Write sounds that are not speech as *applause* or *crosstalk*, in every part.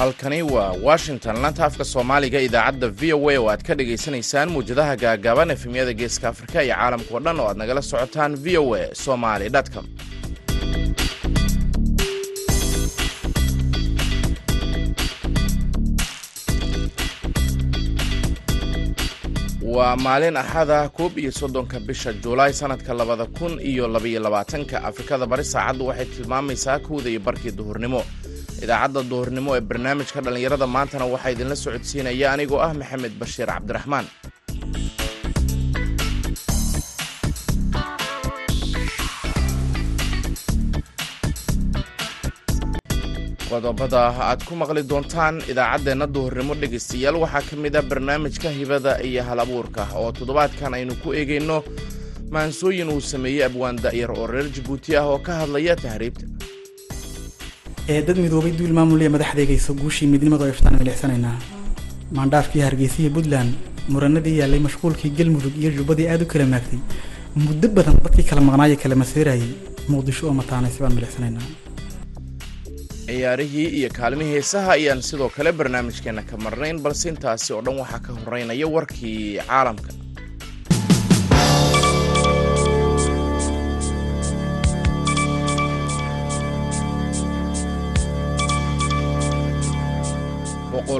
halkani waa washington. Laanta afka soomaaliga idaacadda v o a oo aad ka dhagaysanaysaan muwjadaha gaagaaban efemyada geeska afrika iyo caalamka oo dhan oo aad nagala socotaan v o a somaly com. Waa maalin axada koob iyo soddonka bisha juulaay sannadka labada kun iyo labaiyo labaatanka afrikada bari saacaddu waxay tilmaamaysaa kowda iyo barkii duhurnimo idaacadda duhurnimo ee barnaamijka dhallinyarada maantana waxaa idinla socodsiinaya anigoo ah maxamed bashiir cabdiraxmaan. Qodobada aad ku maqli doontaan idaacaddeenna duhurnimo dhegaystayaal waxaa ka mid ah barnaamijka hibada iyo hal abuurka oo toddobaadkan aynu ku eegayno maansooyin uu sameeyey abwaan da'yar oo reer jabuuti ah oo ka hadlaya tahriibta dad midoobay duul maamulaya madaxdeegaysa guushii midnimadu ay iftaan milixsanaynaa maandhaafkii hargeysiya puntland muranadii yaallay mashquulkii galmudug iyo jubbadii aad u kala maagtay. Muddo badan dadkii kala maqnaayo kala maseerayay muqdisho oo mataanaysi baan milixsanaynaa ciyaarihii iyo kaalmihii heesaha ayaan sidoo kale barnaamijkeenna ka marnayn balse intaasi oo dhan waxaa ka horeynaya warkii caalamka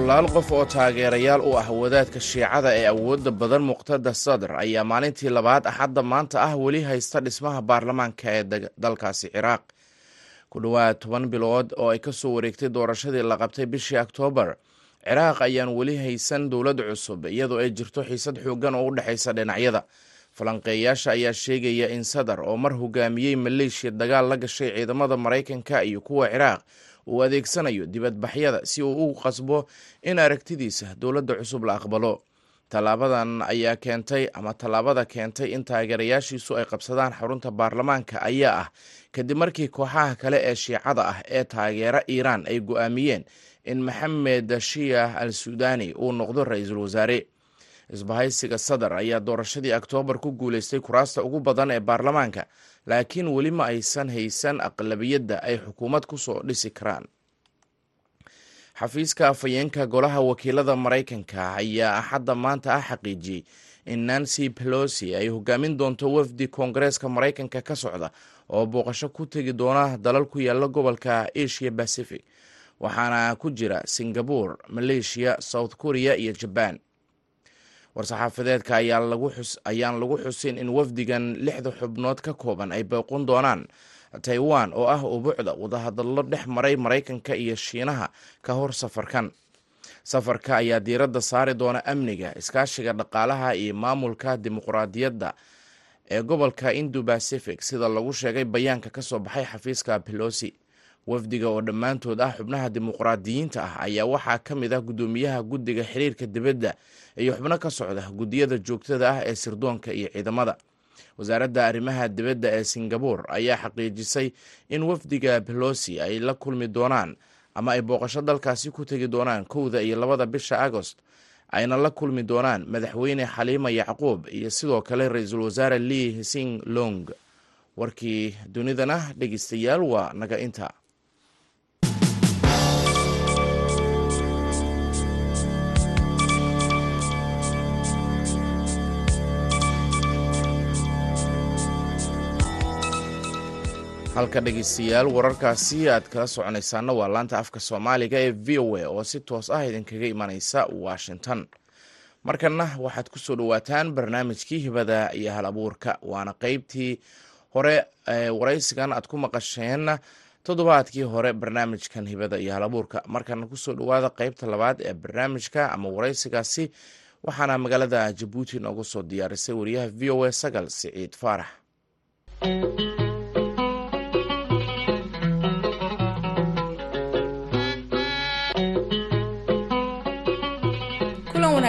boqolaal qof oo taageerayaal u ah wadaadka shiicada ee awoodda badan muqtada sadr ayaa maalintii labaad axadda maanta ah weli haysta dhismaha baarlamaanka ee dalkaasi ciraaq. Ku dhowaad toban bilood oo ay ka soo wareegtay doorashadii la qabtay bishii oktoobar ciraaq ayaan weli haysan dowlad cusub iyadoo ay jirto xiisad xooggan oo u dhexaysa dhinacyada. Falanqeeyaasha ayaa sheegaya in sadar oo mar hogaamiyey maleeshiya dagaal la gashay ciidamada maraykanka iyo kuwa ciraaq uu adeegsanayo dibadbaxyada si uu u qasbo in aragtidiisa dowladda cusub la aqbalo. Tallaabadan ayaa keentay ama tallaabada keentay in taageerayaashiisu ay qabsadaan xarunta baarlamaanka ayaa ah kadib markii kooxaha kale ee shiicada ah ee taageera iiraan ay go'aamiyeen in maxamed shiya al suudani uu noqdo ra'iisul wasaare. Isbahaysiga sadar ayaa doorashadii oktoobar ku guuleystay kuraasta ugu badan ee baarlamaanka laakiin weli ma aysan haysan aqlabiyadda ay xukuumad ku soo dhisi karaan. Xafiiska afhayeenka golaha wakiilada maraykanka ayaa axadda maanta ah xaqiijiyey in nancy pelosi ay hogaamin doonto wafdi koongareeska maraykanka ka socda oo booqasho ku tegi doona dalal ku yaalla gobolka asia pacific waxaana ku jira singabore malaysia south korea iyo jaban war-saxaafadeedka ayaan lagu xusin in wafdigan lixda xubnood ka kooban ay booqon doonaan taiwan oo ah ubuucda wadahadallo dhex maray maraykanka iyo shiinaha ka hor safarkan. Safarka ayaa diiradda saari doona amniga iskaashiga dhaqaalaha iyo maamulka dimuqraadiyadda ee gobolka indo pacific sida lagu sheegay bayaanka ka soo baxay xafiiska pelosi wafdiga oo dhammaantood ah xubnaha dimuqraadiyiinta ah ayaa waxaa ka mid ah guddoomiyaha guddiga xiriirka dibadda iyo xubno ka socda guddiyada joogtada ah ee sirdoonka iyo ciidamada. Wasaaradda arrimaha dibadda ee singabore ayaa xaqiijisay in wafdiga pelosi ay la kulmi doonaan ama ay booqasho dalkaasi ku tegi doonaan kowda iyo labada bisha agost ayna la kulmi doonaan madaxweyne xaliima yacquub iyo sidoo kale ra'iisul wasaare lee hising long warkii dunidana dhegeystayaal waa naga inta halka dhegeystayaal wararkaasi aad kala soconaysaana waa laanta afka soomaaliga ee v o a oo si toos ah idinkaga imanaysa washington. Markana waxaad ku soo dhowaataan barnaamijkii hibada iyo hal abuurka waana qeybtii hore waraysigan aad ku maqasheen toddobaadkii hore barnaamijkan hibada iyo hal abuurka markana ku soo dhowaada qeybta labaad ee barnaamijka ama waraysigaasi waxaana magaalada jabuuti noogu soo diyaarisay wariyaha v o a sagal siciid faarax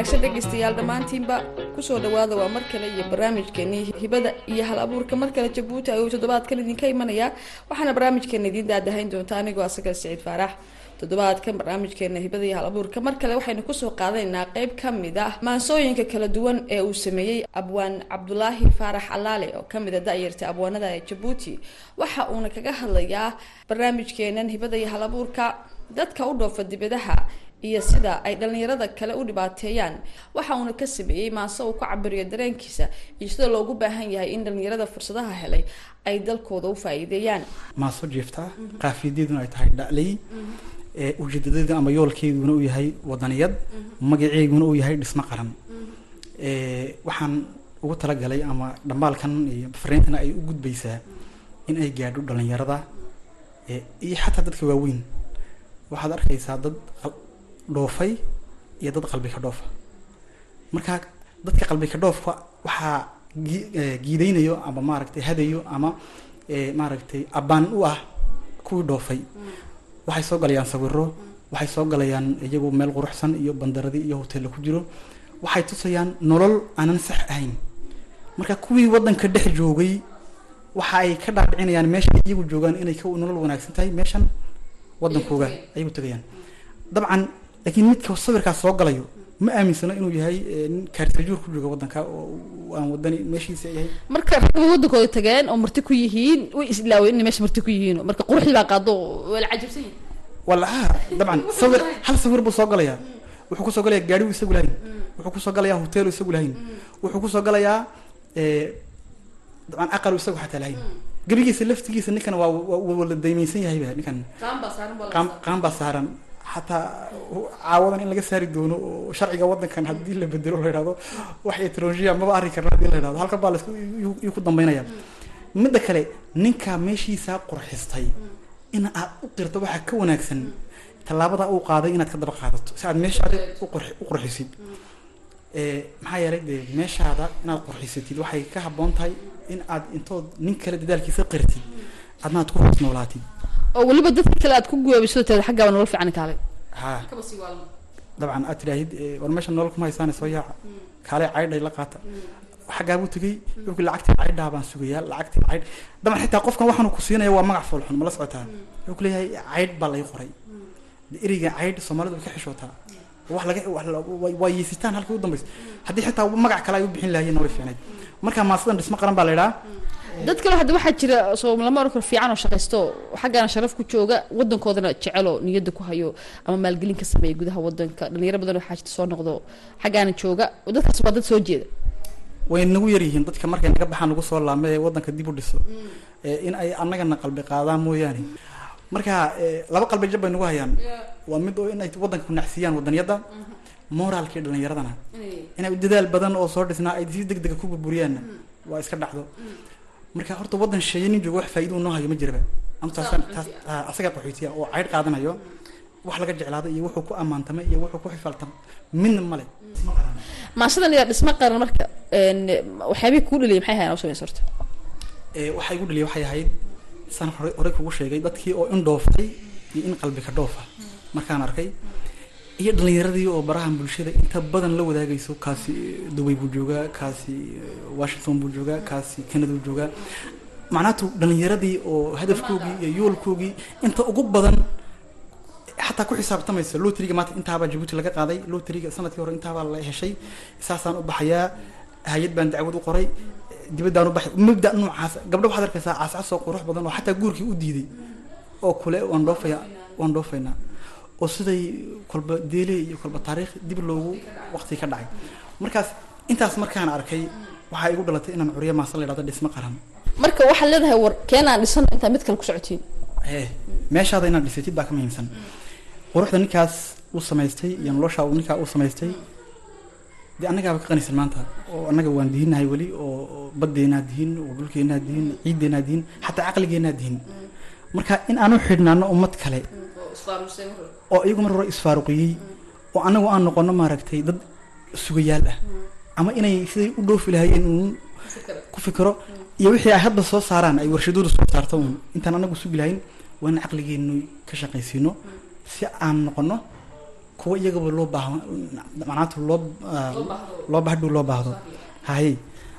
wanaagsan dhegaystayaal dhammaantiinba ku soo dhawaada waa mar kale iyo barnaamijkeenii hibada iyo hal abuurka. Mar kale jabuuti ayuu toddobaadkan idinka imanayaa waxaana barnaamijkeena idiin daadahayn doonta anigoo asagal siciid faarax. Toddobaadkan barnaamijkeena hibada iyo hal mar kale waxaynu ku soo qaadanaynaa qeyb ka mid ah maansooyinka kala duwan ee uu sameeyey abwaan cabdulaahi faarax alaale oo ka mid a da-yarta abwaanada ee jabuuti. Waxa uuna kaga hadlayaa barnaamijkeenan hibada iyo hal abuurka. Dadka u dhoofa dibadaha iyo sida ay dhallinyarada kale u dhibaateeyaan. Waxa uuna ka sameeyey maase uu ku cabiriyo dareenkiisa iyo sida loogu baahan yahay in dhallinyarada fursadaha helay ay dalkooda u faa-iideeyaan. Maaso jiifta qaafiyadeeduna ay tahay dhalay ee ujeedadeedu ama yoolkeeduna uu yahay wadaniyad magaceeguna uu yahay dhismo qaran. Waxaan ugu talagalay ama dhambaalkan iyo fariintana ay u gudbaysaa in ay gaadho dhalinyarada iyo xataa dadka waaweyn. Waxaad arkaysaa dad dhoofay iyo dad qalbi ka dhoofa marka dadka qalbi ka dhoofka waxaa ee, giidaynayo ama maaragtay hadayo ama ee, maaragtay abbaan u ah kuwii dhoofay. Waxay soo galayaan sawiro waxay soo galayaan iyagu meel quruxsan iyo bandaradii iyo hoteella ku jiro. Waxay tusayaan nolol aanan sax ahayn. Marka kuwii waddanka dhex joogay waxa ay ka dhaadhicinayaan meesha iyagu joogaan inay ka nolol wanaagsan tahay meeshan waddankooga ayay u tegayaan dabcan laakiin midka sawirkaas soo galayo ma aaminsano inuu yahay eh, nin ku jooga waddanka oo aan wadani meeshiisa yahay. Marka rag wadankooda tageen oo marti ku yihiin way islaaween inay meesha marti ku yihiin. Marka quruxdii baa qaado waa la cajabsan wala ha dabcan sawir hal sawir buu soo galayaa. Wuxuu ku soo galayaa gaari uu isagu lahayn. Wuxuu ku soo galayaa hotel uu isagu lahayn. Wuxuu ku soo galayaa eh, dabcan aqal uu isagu xataa lahayn. Gebigiisa laftigiisa ninkan waa waa- wala daymaysan yahay ba ninkan. Qaam qaam baa saaran xataa caawadan in laga saari doono oo sharciga waddankan haddii la bedelo la yidhahdo wax etrologia maba arri karna haddii la yidhahdo. Halkan baa la isku yuu- ku dambaynaya. Midda kale ninka meeshiisa qurxistay in aad u qirto waxaa ka wanaagsan tallaabada uu qaaday inaad ka daba qaadato. Si aad meeshaada u qurx- u qurxisid. Ee maxaa yeelay dee meeshaada inaad qurxisatid waxay ka habboon tahay in aad intood nin kale dadaalkiisa qirtid adna ku hoos oo weliba dadka kale aad ku guwaabiso teeda xaggaaba nolol fiican kaalay. Haa dabcan aad tidhaahid eh, war meesha nolol kuma haysaane soo yaaca kaale caydhay la qaata. Xaggaa buu tegey wuxuu lacagtii caydhaa baan sugayaa lacagtii caydh dabcan xitaa qofkan waxaanu ku siinaya waa magac foolxun ma la socotaa wuxuu ku leeyahay caydh baa lay qoray. Ereyga caydh soomaalidu way ka xishootaa. Wax laga waa yeesitaan halkii u dambaysa haddii xitaa magac kale ay u bixin lahaayeen way fiicnayd. Marka maasadan dhismo qaran baa la idhaa dad kale hadda waxaa jira soo lama oran karo fiican oo shaqaysto. Xaggaana sharaf ku jooga wadankoodana jecel oo niyadda ku hayo ama maalgelin ka sameeya gudaha wadanka dhalinyaro badan oo xaajita soo noqdo xaggaana jooga. Dadkaas waa dad soo jeeda. Way nagu yar yihiin dadka markay naga baxaan nagu soo laame ee waddanka dib u dhiso. Ee in ay annagana qalbi qaadaan mooyaane. Marka laba qalbi jab bay nagu hayaan. Waa mid oo inay waddanka ku nacsiiyaan waddaniyadda moraalkii dhallinyaradana inay dadaal badan oo soo dhisnaa ay si deg dega ku burburiyaanna waa iska dhacdo marka horta waddan sheeye nin joogo wax faa'iido uu noo hayo ma jiraba. Anu taasaan taas aa, asaga qaxootiya oo caydh qaadanayo wax laga jeclaado iyo wuxuu ku ammaantamay iyo wuxuu ku xifaltamay midna male maasadan yaa dhismo qaran marka waxyaabihii kuu dhaliyay maxay hayan samays horta waxaa igu dhaliyay waxay ahayd saan hore horey kugu sheegay dadkii oo in dhooftay iyo in qalbi ka dhoofa. Markaan arkay iyo dhalinyaradii oo barahan bulshada inta badan la wadaagayso kaasi dubay buu joogaa kaasi eh, washington buu joogaa kaasi canada buu joogaa. Macnaatu dhalinyaradii oo hadafkoogii iyo yoolkoogii inta ugu badan xataa ku xisaabtamaysa loteriga maanta intaabaa jabuuti laga qaaday loteriga sannadkii hore intaabaa la heshay saasaan u baxayaa hay'ad baan dacwad u qoray dibaddaan u baxay mabda noocaas gabdho waxaad arkaysaa caascaas oo qurux badan oo xataa guurkii u diiday oo kule waan dhoofaya waan dhoofaynaa oo siday kolba deele iyo kolba taariikh dib loogu waqti ka dhacay. Markaas intaas markaan arkay waxaa igu dhalatay inaan curiyo maasa la idhahdo dhismo qaran. Marka waxaad leedahay war keenaan dhisan intaa mid kale ku socotiin ee meeshaada inaad dhisatid baa ka muhiimsan. Quruxda ninkaas uu samaystay iyo nolosha uu ninkaa uu samaystay dee annagaaba ka qanisan maanta? Oo annaga waan dihinnahay weli oo oo baddeenaa dihin oo dhulkeenaa dihin ciiddeenaa dihin xataa caqligeenaa dihin. Marka in aanu xidhnaano ummad kale oo iyagu mar hore isfaaruqiyey oo annagu aan noqono maaragtay dad sugayaal ah. Ama inay siday u dhoofi lahaayeen uun ku fikiro. iyo wixii ay hadda soo saaraan ay warshadooda soo saarto uun. Intaan annagu sugi lahayn waa in caqligeennu ka shaqaysiino. Si aan noqono kuwa iyagaba loo baahdo macnaatu loo ah, loo bahadhow loo baahdo. Haye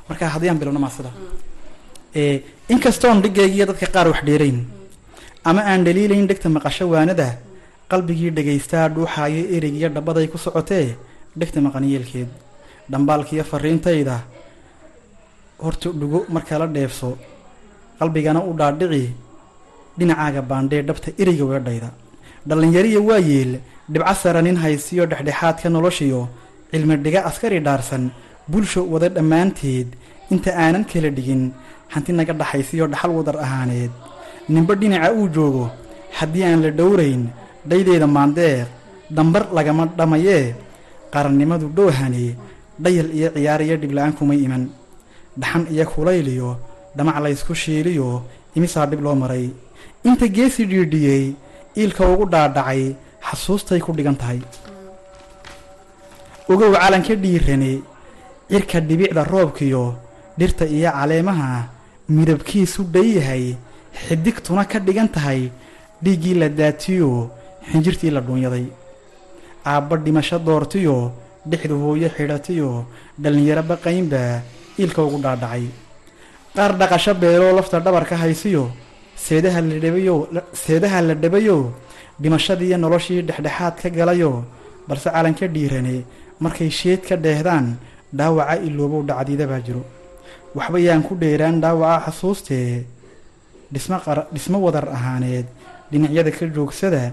marka haddii aan bilowno maasida ee inkastoon dhigaygiyo dadka qaar wax dheerayn ama aan dhaliilayn dhegta maqasho waanada qalbigii dhagaystaa dhuuxaayo ereygiyo dhabaday ku socotee dhegta maqanyeelkeed dhambaalkiyo fariintayda horta dhugo marka la dheefso qalbigana u dhaadhici dhinacaaga baandhee dhabta ereyga weedhayda dhallinyariya waa yeel dhibco sara nin haysiyo dhexdhexaadka noloshiyo cilmi dhiga askari dhaarsan bulsho wada dhammaanteed inta aanan kala dhigin hanti naga dhaxaysiyo dhaxal wadar ahaaneed ninba dhinaca uu joogo haddii aan la dhowrayn dhaydeeda maandeeq dambar lagama dhammayee qarannimadu dhoohane dhayal iyo ciyaar iyo dhibla-aan kumay iman. Dhaxan iyo kulayliyo dhamac laysku shiiliyo imisaa dhib loo maray. Inta geesi dhiidhiyey iilka ugu dhaadhacay xasuustay ku dhigan tahay. Ogow calanka dhiirane cirka dhibicda roobkiyo dhirta iyo caleemaha midabkiisu dhayahay xidigtuna ka dhigan tahay dhiiggii la daatiyo xinjirtii la dhuunyaday. Aabba dhimasho doortiyo dhexdu hooyo xidhatiyo dhallinyaro baqaynba iilka ugu dhaadhacay. Qaar dhaqasho beeloo lafta dhabarka haysiyo seedaha la dhabayo seedaha la dhabayo dhimashadiiyo noloshii dhexdhexaad ka galayo balse calanka dhiirane markay sheed ka dheehdaan dhaawaca iloobow dhacdiida baa jiro. Waxba yaan ku dheeraan dhaawaca xasuustee dhismo wadar ahaaneed dhinacyada ka joogsada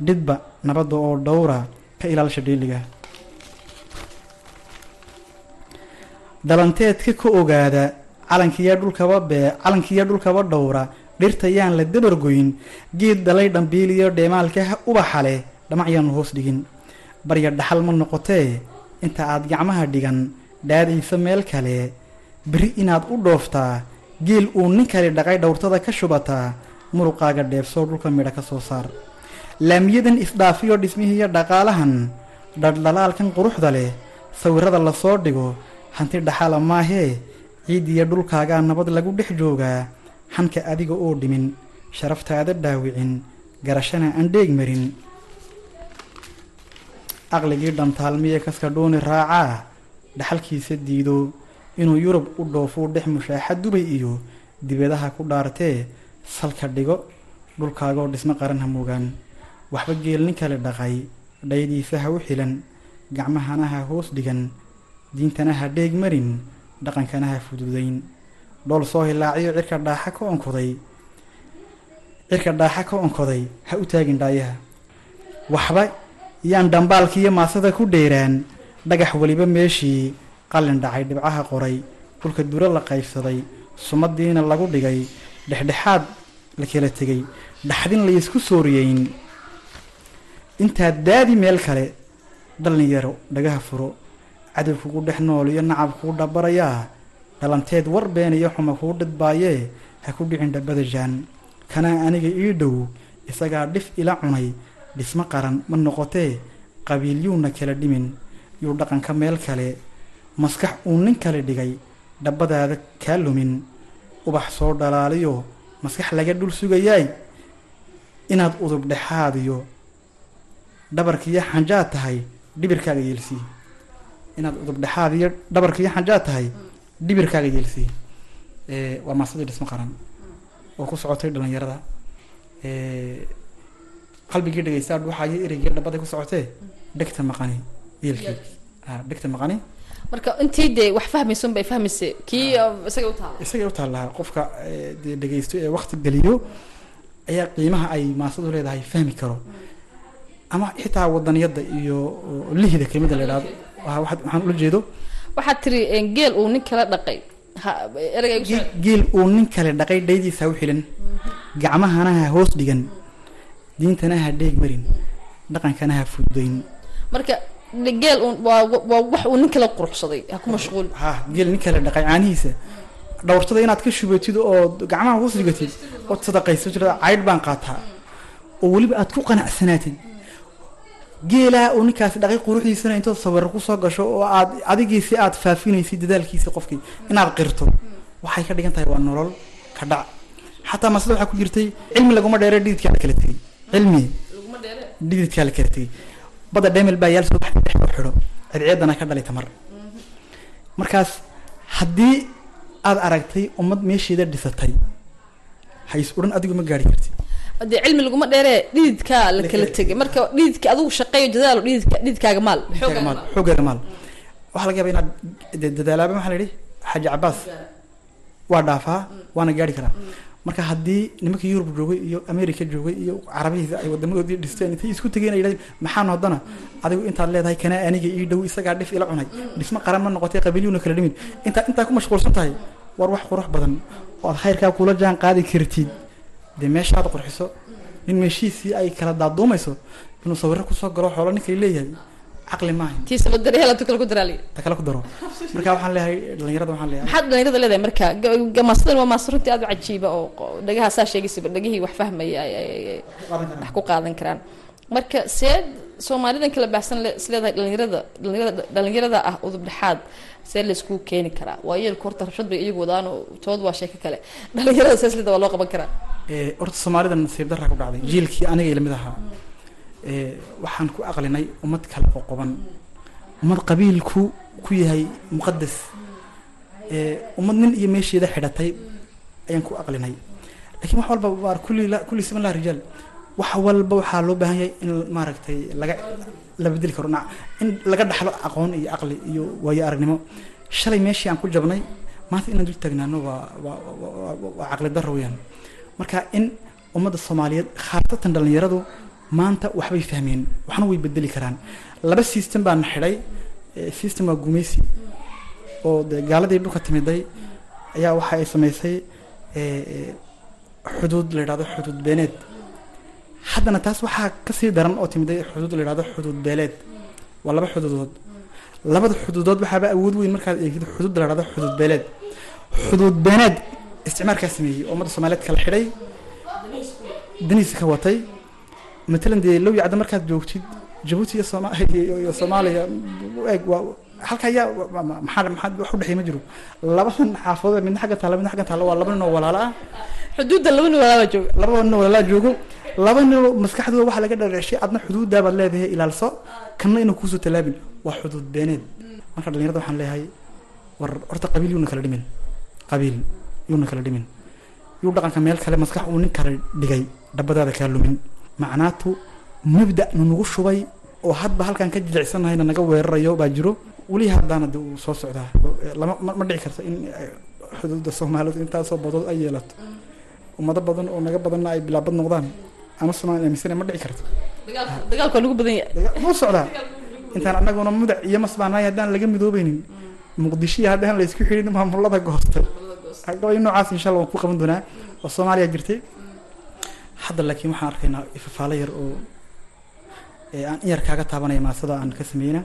dhidba nabadda oo dhowra ka ilaalsha dheeliga. Dhalanteedka ka ogaada calankiiyo dhulkaba bee calankiiyo dhulkaba dhowra dhirta yaan la dabargoyn geed dhalay dhambiiliyo dheemaalka ubaxa leh dhamac hoos dhigin. Barya dhaxal ma noqotee inta aad gacmaha dhigan dhaadaysa meel kale beri inaad u dhooftaa geel uu nin kale dhaqay dhowrtada ka shubataa muruqaaga dheebsoo dhulka midha ka soo saar. Laamiyadan isdhaafiyo dhismihiiyo dhaqaalahan dhaldhalaalkan quruxda leh sawirrada la soo dhigo hanti dhaxala maahee ciiddiyo dhulkaagaa nabad lagu dhex joogaa hanka adiga oo dhimin sharaftaada dhaawicin garashana aan dheeg marin. Aqligii dhantaalmiye kaska dhuuni raacaa dhaxalkiisa diido inuu yurub u dhoofuu dhex mushaaxa dubay iyo dibadaha ku dhaartee salka dhigo dhulkaagoo dhismo qaran ha moogaan. Waxba geel nin kale dhaqay dhaydiisa ha u xilan gacmahana ha hoos dhigan diintana ha dheeg marin dhaqankana ha fududayn. Dhool soo hilaaciyo cirka dhaaxa ka onkoday cirka dhaaxa ka onkoday ha u taagin dhaayaha. Waxba yaan dhambaalkiiyo maasada ku dheeraan dhagax weliba meeshii qalin dhacay dhibcaha qoray dhulka duro la qaybsaday sumadiina lagu dhigay dhexdhexaad la kala tegay dhaxdin laysku sooriyeyn. Intaad daadi meel kale dhallinyaro dhagaha furo cadow kugu dhex nool iyo nacab kuu dhabarayaa dhalanteed war been iyo xuma kuu dhidbaayee ha ku dhicin dhabada jaan. Kanaa aniga ii dhow isagaa dhif ila cunay dhismo qaran ma noqotee qabiilyuuna kala dhimin. Yuu dhaqanka meel kale maskax uu nin kale dhigay dhabbadaada kaa lumin. Ubax soo dhalaaliyo maskax laga dhul sugayaay. Inaad udub dhexaadiyo. Dhabarkiiyo xanjaad tahay dhibirkaaga yeelsii inaad udub dhexaadiyo dhabarkiiyo xanjaad tahay dhibirkaaga yeelsii waa maasadii dhismo qaran oo ku socotay dhalinyarada qalbigii dhegeysta dhuuxayo ereygii dhabaday ku socotee dhegta maqani yeelkii dhegta maqani marka intii dee wax fahmaysan bay fahmaysa kii isaga u taala isagay u taallaa qofka dee dhegeysto ee wakti geliyo ayaa qiimaha ay maasadu leedahay fahmi karo. Ama xitaa wadaniyadda iyo lihda kelimada la idhahdo waxaan ula jeedo. Waxaad tiri geel uu nin kala dhaqay. Geel uu nin kale dhaqay dhaydiisa ha u xilan gacmahana ha hoos dhigan. Diintana ha dheeg marin. Dhaqankana ha fududayn marka geel waa wax uu nin kala quruxsaday ha ku mashquul. Ha geel nin kale dhaqay caanihiisa. Dhowrtada inaad ka shubatid oo gacmaha hoos dhigatid ood sadaqayso jirta caydh baan qaataa. Oo weliba aad ku qanacsanaatid geelaa uu ninkaasi dhaqay quruxdiisana intood sawiro ku soo gasho oo aad adigiisi aad faafinaysid dadaalkiisi qofkii inaad qirto. Waxay ka dhigan tahay waa nolol ka dhac. Xataa masada waxaa ku jirtay cilmi laguma dheere dhididkaa la kala tegay cilmi. Dhididkaa la kala tegay badda dhemel baa yaal baxda dhex xidho. Cidceedana ka dhalay tamar. Markaas haddii aad aragtay ummad meesheeda dhisatay hays odhan adigu ma gaari kartid dee cilmi laguma dheeree dhididkaa la kala tegay marka dhididka adigu shaqeeyo dadaalo dhididka dhididkaaga maal. Maal xoogaaga maal. Waxaa laga yaaba inaad dadaalaaba maxaa la yidhi? Xaaji cabaas waa dhaafaa waana gaari karaa marka haddii nimankii yurub joogay iyo america joogay iyo carabihiisa ay wadamadoodii dhisteen intay isku tegeen ay yidhahdeen maxaan haddana adigu intaad leedahay kanaa aniga ii dhow isagaa dhif ila cunay. Dhismo qaran ma noqotay qabiilyuuna kala dhimin intaa intaa ku mashquulsan tahay war wax qurux badan oo aad khayrkaa kula jaan qaadi kartid. Dee meeshaad qurxiso nin meeshiisii ay kala daaduumayso inuu sawirro ku soo galo xoolo ninkay leeyahay caqli maaha. Tiisa la daray hela tukala ku daraali. Ta kale ku daro. Marka waxaan leeyahay dhalinyarada waxaan leeyahay maxaad dhalinyarada leedahay? Marka Ga- ga- maasadan waa maasa runtii aad u cajiiba oo dhagaha saa sheegaysaba dhagihii wax fahmaya ay- ay ay- wax ku qaadan karaan. Marka seed soomaalidan kala baxsan le- is leedahay dhalinyarada dhalinyarada dhalinyarada ah udub dhexaad see laysku keeni karaa. Waa yeelku horta rabshad bay iyagu wadaan oo tood waa sheeko kale. *laughs* Dhalinyarada sees leeda waa loo qaban karaa. Ee horta soomaalida nasiib darra ku dhacday. Jiilkii aniga ila mid ahaa. Ee waxaan ku aqlinay ummad kale oo qoban. Ummad qabiilku ku yahay muqadas ummad nin iyo meesheeda xidhatay ayaan ku aqlinay. Laakiin wax walba waa kulli kulli siman laa rijaal. Wax walba waxaa loo baahan yahay in maaragtay laga la bedeli karo. In laga dhaxlo aqoon iyo aqli iyo waayo aragnimo. Shalay meeshii aan ku jabnay maanta inaan dul taagnaano waa waa caqli darro weeyaan. Marka in ummadda soomaaliyeed khaasatan dhallinyaradu maanta waxbay fahmeen waxna way bedeli karaan. Laba system baan xidhay system waa gumaysi oo dee gaaladii dhulka timiday ayaa waxa ay samaysay xuduud la yidhahdo xuduud beeneed haddana taas waxaa ka sii daran oo timiday xuduud la yidhahdo xuduud beeleed. Waa laba xuduudood. Labada xuduudood waxaaba awood weyn markaad eegid xuduud la yidhahdo xuduud beeleed. Xuduud beeneed isticmaalkaa sameeyey oo ummadda soomaaliyeed kala xidhay. Danihiisa ka watay matalan dee low yacda markaad joogtid jabuuti iyo sooma *laughs* iyo soomaaliya eeg waa halka ayaa maxaa maxaa wax u dhexeey ma jiro. Labadan xaafadood midna xagga taalla midna xagga taalla waa laba nin oo walaalo ah. Xuduudda laba nin walaala jooga laba nin walaalaa joogo. Laba nin oo maskaxdooda waxaa laga dhareeshay adna xuduuddaa baad leedahay ilaalso. Kanna inuu kuusoo tallaabin. Waa xuduud beeneed. Marka dhalinyarada waxaan leeyahay war horta qabiil yuuna kala dhimin. Qabiil yuuna kala dhimin. Yuu dhaqanka meel kale maskax uu nin kale dhigay. Dhabadaada kaa lumin macnaatu mabda nunagu shubay oo hadba halkaan ka jilicsannahayna naga weerarayo baa jiro. Weli haddaana de uu soo socdaa. Lama ma dhici karto in eh, xuduudda soomaalidu intaasoo badood ay yeelato. Ummado badan oo naga badanna ay bilaabad noqdaan. Ama soomaali aaminsana ma dhici karto dagaalka nagu wuu socdaa intaan annaguna mudac iyo masbaanaay haddaan laga midoobeynin muqdisho iyo haddaan la isku xidhin maamulada goostay gabay noocaas insha allah waan ku qaban doonaa. Oo soomaaliya jirtay hadda laakiin waxaan arkaynaa ifafaalo yar oo aan in yar kaaga taabanaya maasada aan ka sameyna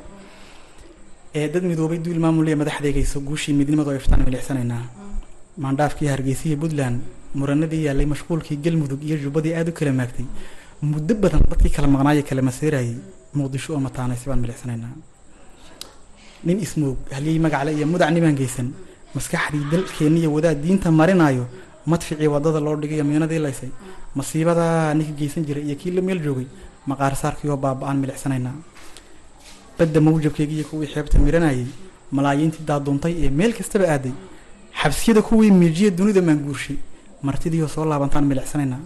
ee dad midoobay duul iyo madaxdeegayso guushii midnimadu ay iftaan milicsanaynaa maandhaafkii hargeysa iyo puntland muranadii yaallay mashquulkii galmudug iyo jubbadii aada u kala maagtay. Muddo badan dadkii kala maqnaaya kala maseerayay muqdisho oo mataanay si baan milicsanaynaa nin ismoog halyey magacale iyo mudac nimaan geysan maskaxdii dalkeenna iyo wadaad diinta marinaayo madficii waddada loo dhigay miinadii laysay masiibadaa ninka geysan jiray iyo kii la meel joogay maqaar saarkii oo baaba-aan milicsanaynaa badda mawjabkeygii iyo kuwii xeebta miranayay malaayiintii daaduuntay ee meel kastaba aaday xabsiyada kuwii miijiya dunida maanguurshay martidii oo soo laabantaan milicsanaynaa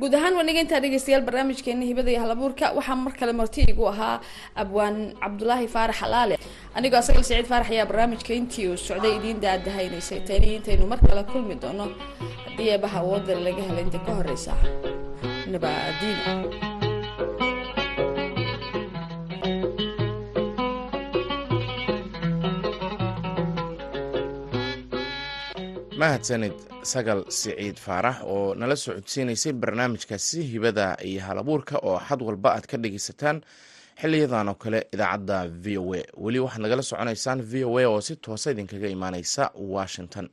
guud ahaan waniga intaa dhegeystayaal barnaamijkeena hibada iyo halabuurka. Waxaa mar kale marti igu ahaa abwaan cabdulaahi faarax alaale anigoo asagal saciid faarax ayaa barnaamijka intii uu socday idiin daadahaynaysay tani intaynu mar kale kulmi doono haddii eebaha awoodda laga helay inta ka horeysa nabaadiin mahadsanid sagal siciid faarax oo nala soo codsiinaysay barnaamijkaasi hibada iyo halabuurka oo xad walba aad ka dhegeysataan xiliyadan oo kale idaacadda v o a. Weli waxaad nagala soconaysaan v o a oo si toosa idinkaga imaaneysa washington.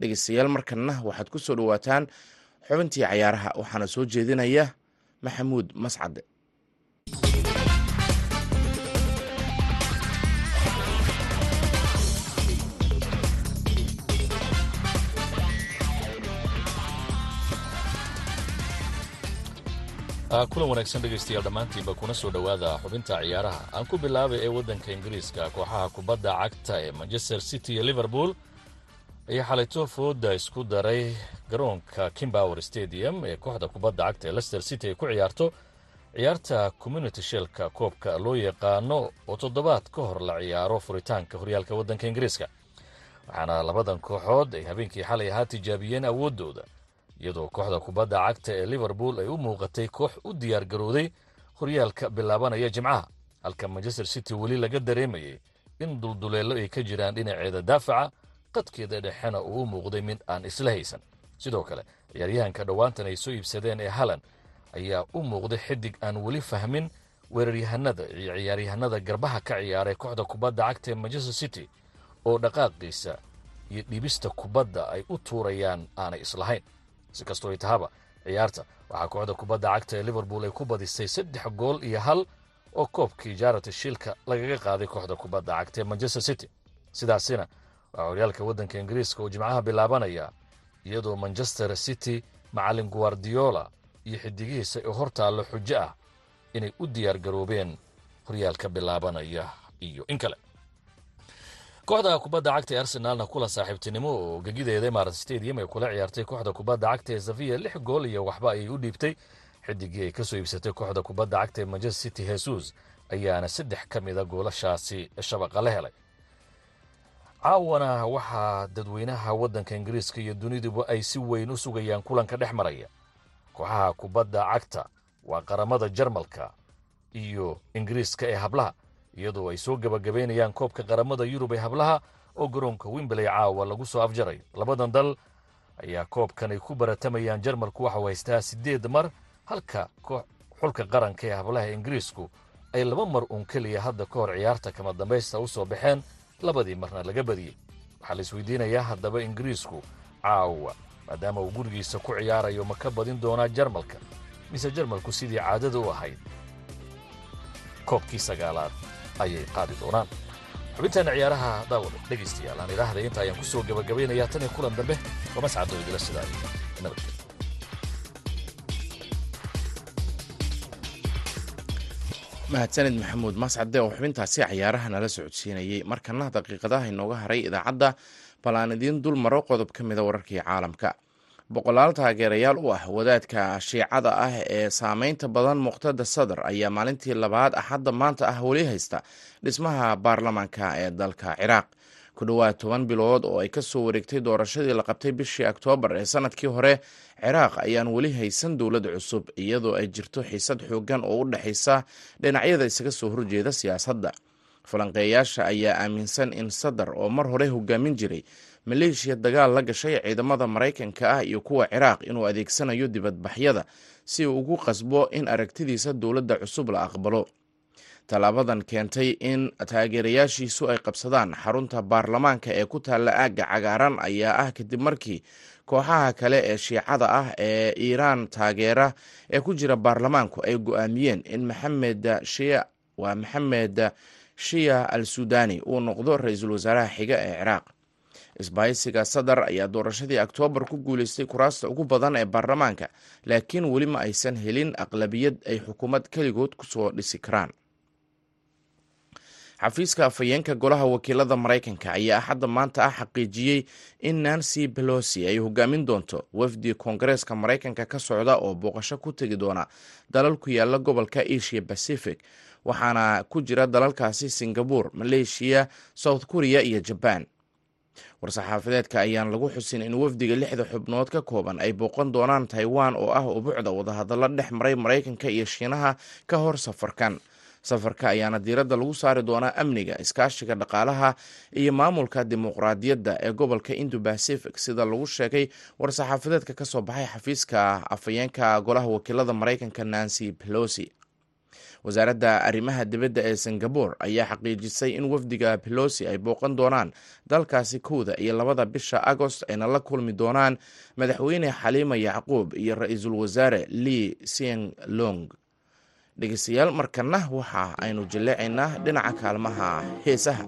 Dhegeystayaal markanna waxaad ku soo dhawaataan xubintii cayaaraha waxaana soo jeedinaya maxamuud mascade kulan wanaagsan dhegaystayaal dhammaantiinba kuna soo dhowaada xubinta ciyaaraha. Aan ku bilaabay ee waddanka ingiriiska kooxaha kubadda cagta ee manchester city iyo liverpool ayaa xalayto fooda isku daray garoonka kimbower stadium ee kooxda kubadda cagta ee lester city ay ku ciyaarto. Ciyaarta community shelka koobka loo yaqaano oo toddobaad ka hor la ciyaaro furitaanka horyaalka waddanka ingiriiska. Waxaana labadan kooxood ay habeenkii xalay ahaa tijaabiyeen awooddooda iyadoo kooxda kubadda cagta ee liverpool ay u muuqatay koox u diyaar garowday horyaalka bilaabanaya jimcaha. Halka manchester city weli laga dareemayay in dulduleello ay ka jiraan dhinaceeda daafaca qadkeeda dhexena uu u muuqday mid aan isla haysan. Sidoo kale ciyaaryahanka dhowaantan ay soo iibsadeen ee halan ayaa u muuqday xidig aan weli fahmin weeraryahanada iyo ciyaaryahanada garbaha ka ciyaaray kooxda kubadda cagta ee manchester city oo dhaqaaqiisa iyo dhibista kubadda ay u tuurayaan aanay islahayn si kastoo ay tahaba ciyaarta waxaa kooxda kubadda cagta ee liverpool ay ku badisay saddex gool iyo hal oo koobkii jaarata shiilka lagaga qaaday kooxda kubadda cagta ee manchester city. Sidaasina waxaa horyaalka waddanka ingiriiska oo jimcaha bilaabanaya iyadoo manchester city macallin guardiola iyo xidigihiisa ee hor taallo xujo ah inay u diyaar garoobeen horyaalka bilaabanaya iyo in kale kooxda kubadda cagta ee arsenaalna kula saaxiibtinimo oo gegideeda imarat stadium ay kula ciyaartay kooxda kubadda cagta ee safiya lix gool iyo waxba ayay u dhiibtay. Xidigii ay ka soo iibsatay kooxda kubadda cagta ee manchester city hesus ayaana saddex ka mida goolashaasi shabaqa la helay. Caawana waxaa dadweynaha waddanka ingiriiska iyo duniduba ay si weyn u sugayaan kulanka dhex maraya. Kooxaha kubadda cagta waa qaramada jarmalka iyo ingiriiska ee hablaha iyadoo ay soo gebagabaynayaan koobka qaramada yurub ee hablaha oo garoonka wimbley caawa lagu soo afjarayo labadan dal ayaa koobkan ay ku baratamayaan jarmalku waxau haystaa siddeed mar halka xulka qaranka ee hablaha ingiriisku ay laba mar uun keliya hadda ka hor ciyaarta kama dambaysta u soo baxeen labadii marna laga badiyey waxaa la isweydiinayaa haddaba ingiriisku caawa maadaama uu gurigiisa ku ciyaarayo ma ka badin doonaa jarmalka. Mise jarmalku sidii caadada u ahayd koobkii sagaalaad ayay qaadi doonaan. Xubintaana ciyaaraha daawada dhegaystayaal aan idhaahda inta ayaan ku soo gebagabaynayaa tan iyo kulan dambe waa mascadoo idila sidaa nabadgel mahadsanid maxamuud mascade oo xubintaasi cayaaraha nala socodsiinayey markana daqiiqadaha inooga haray idaacadda bal aan idiin dul maro qodob ka mida wararkii caalamka boqolaal taageerayaal u ah wadaadka shiicada ah ee saameynta badan muqtada sadar ayaa maalintii labaad axadda maanta ah weli haysta dhismaha baarlamaanka ee dalka ciraaq. Ku dhowaad toban bilood oo ay ka soo wareegtay doorashadii la qabtay bishii oktoobar ee sannadkii hore ciraaq ayaan weli haysan dowlad cusub iyadoo ay jirto xiisad xoogan oo u dhexaysa dhinacyada isaga soo horjeeda siyaasadda. Falanqeeyaasha ayaa aaminsan in sadar oo mar hore hogaamin jiray maleeshiya dagaal la gashay ciidamada maraykanka ah iyo kuwa ciraaq inuu adeegsanayo dibadbaxyada si uu ugu qasbo in aragtidiisa dowladda cusub la aqbalo. Tallaabadan keentay in taageerayaashiisu ay qabsadaan xarunta baarlamaanka ee ku taalla aagga cagaaran ayaa ah kadib markii kooxaha kale ee shiicada ah ee iiraan taageera ee ku jira baarlamaanku ay go'aamiyeen in maxamed waa maxamed shiya al suudani uu noqdo ra'iisul wasaaraha xiga ee ciraaq isbahaysiga sadar ayaa doorashadii oktoobar ku guuleystay kuraasta ugu badan ee baarlamaanka laakiin weli ma aysan helin aqlabiyad ay xukuumad keligood ku soo dhisi karaan. Xafiiska afhayeenka golaha wakiilada maraykanka ayaa axadda maanta ah xaqiijiyey in nancy belosi ay hogaamin doonto wafdi koongareeska maraykanka ka socda oo booqasho ku tegi doona dalal ku yaalla gobolka asia pacific waxaana ku jira dalalkaasi singabore maleeshiya south korea iyo jaban war-saxaafadeedka ayaan lagu xusin in wafdiga lixda xubnood ka kooban ay booqan doonaan taiwan oo ah ubuucda wadahadallo dhex maray maraykanka iyo shiinaha ka hor safarkan. Safarka ayaana diiradda lagu saari doonaa amniga iskaashiga dhaqaalaha iyo maamulka dimuqraadiyadda ee gobolka indo pacific sida lagu sheegay war-saxaafadeedka ka soo baxay xafiiska afhayeenka golaha wakiilada maraykanka nancy pelosi wasaaradda arrimaha dibadda ee singabore ayaa xaqiijisay in wafdiga pelosi ay booqan doonaan dalkaasi kowda iyo labada bisha agost ayna la kulmi doonaan madaxweyne xaliima yacquub iyo ra'iisul wasaare lee sieng long dhegeystayaal markana waxa aynu jilleecaynaa dhinaca kaalmaha heesaha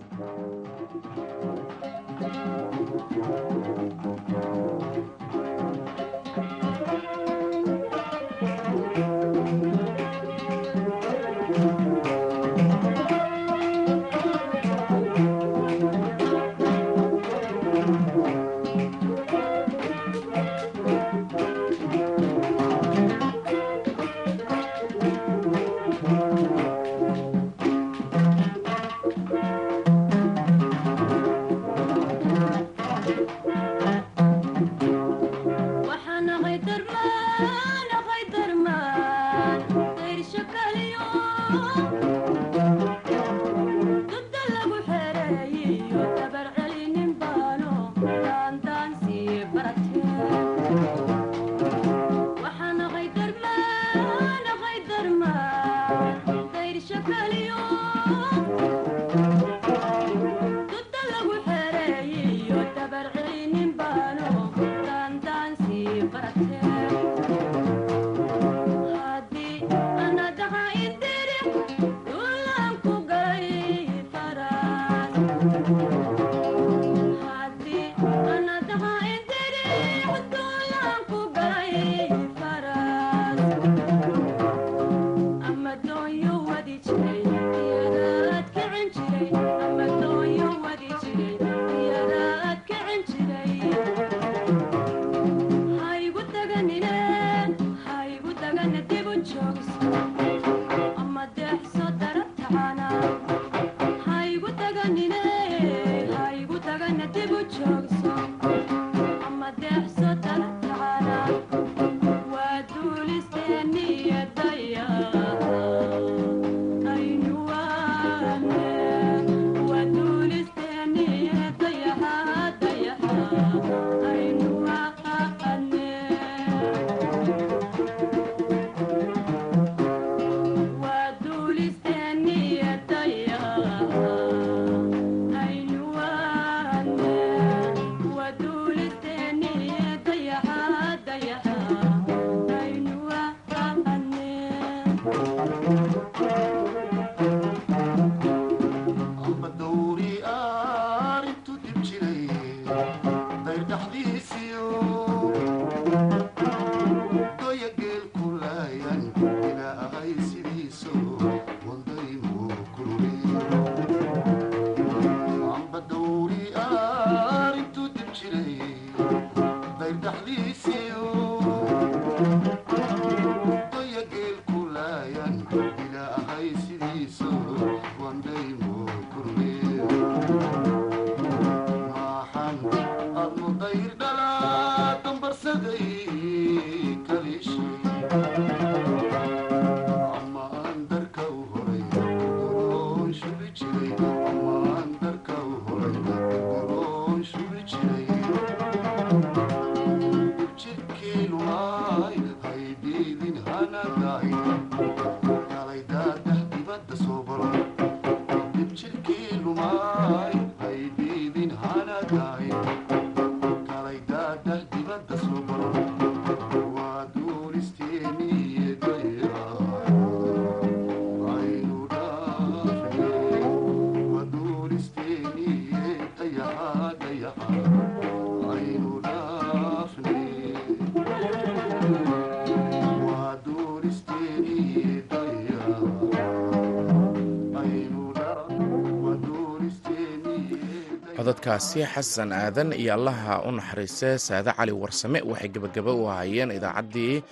codadkaasi xasan aadan iyo allaha u naxariiste saade cali warsame waxay gebagaba u ahaayeen idaacaddii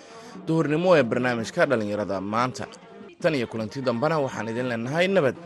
duhurnimo ee barnaamijka dhallinyarada maanta. Tan iyo kulanti dambena waxaan idin leenahay nabad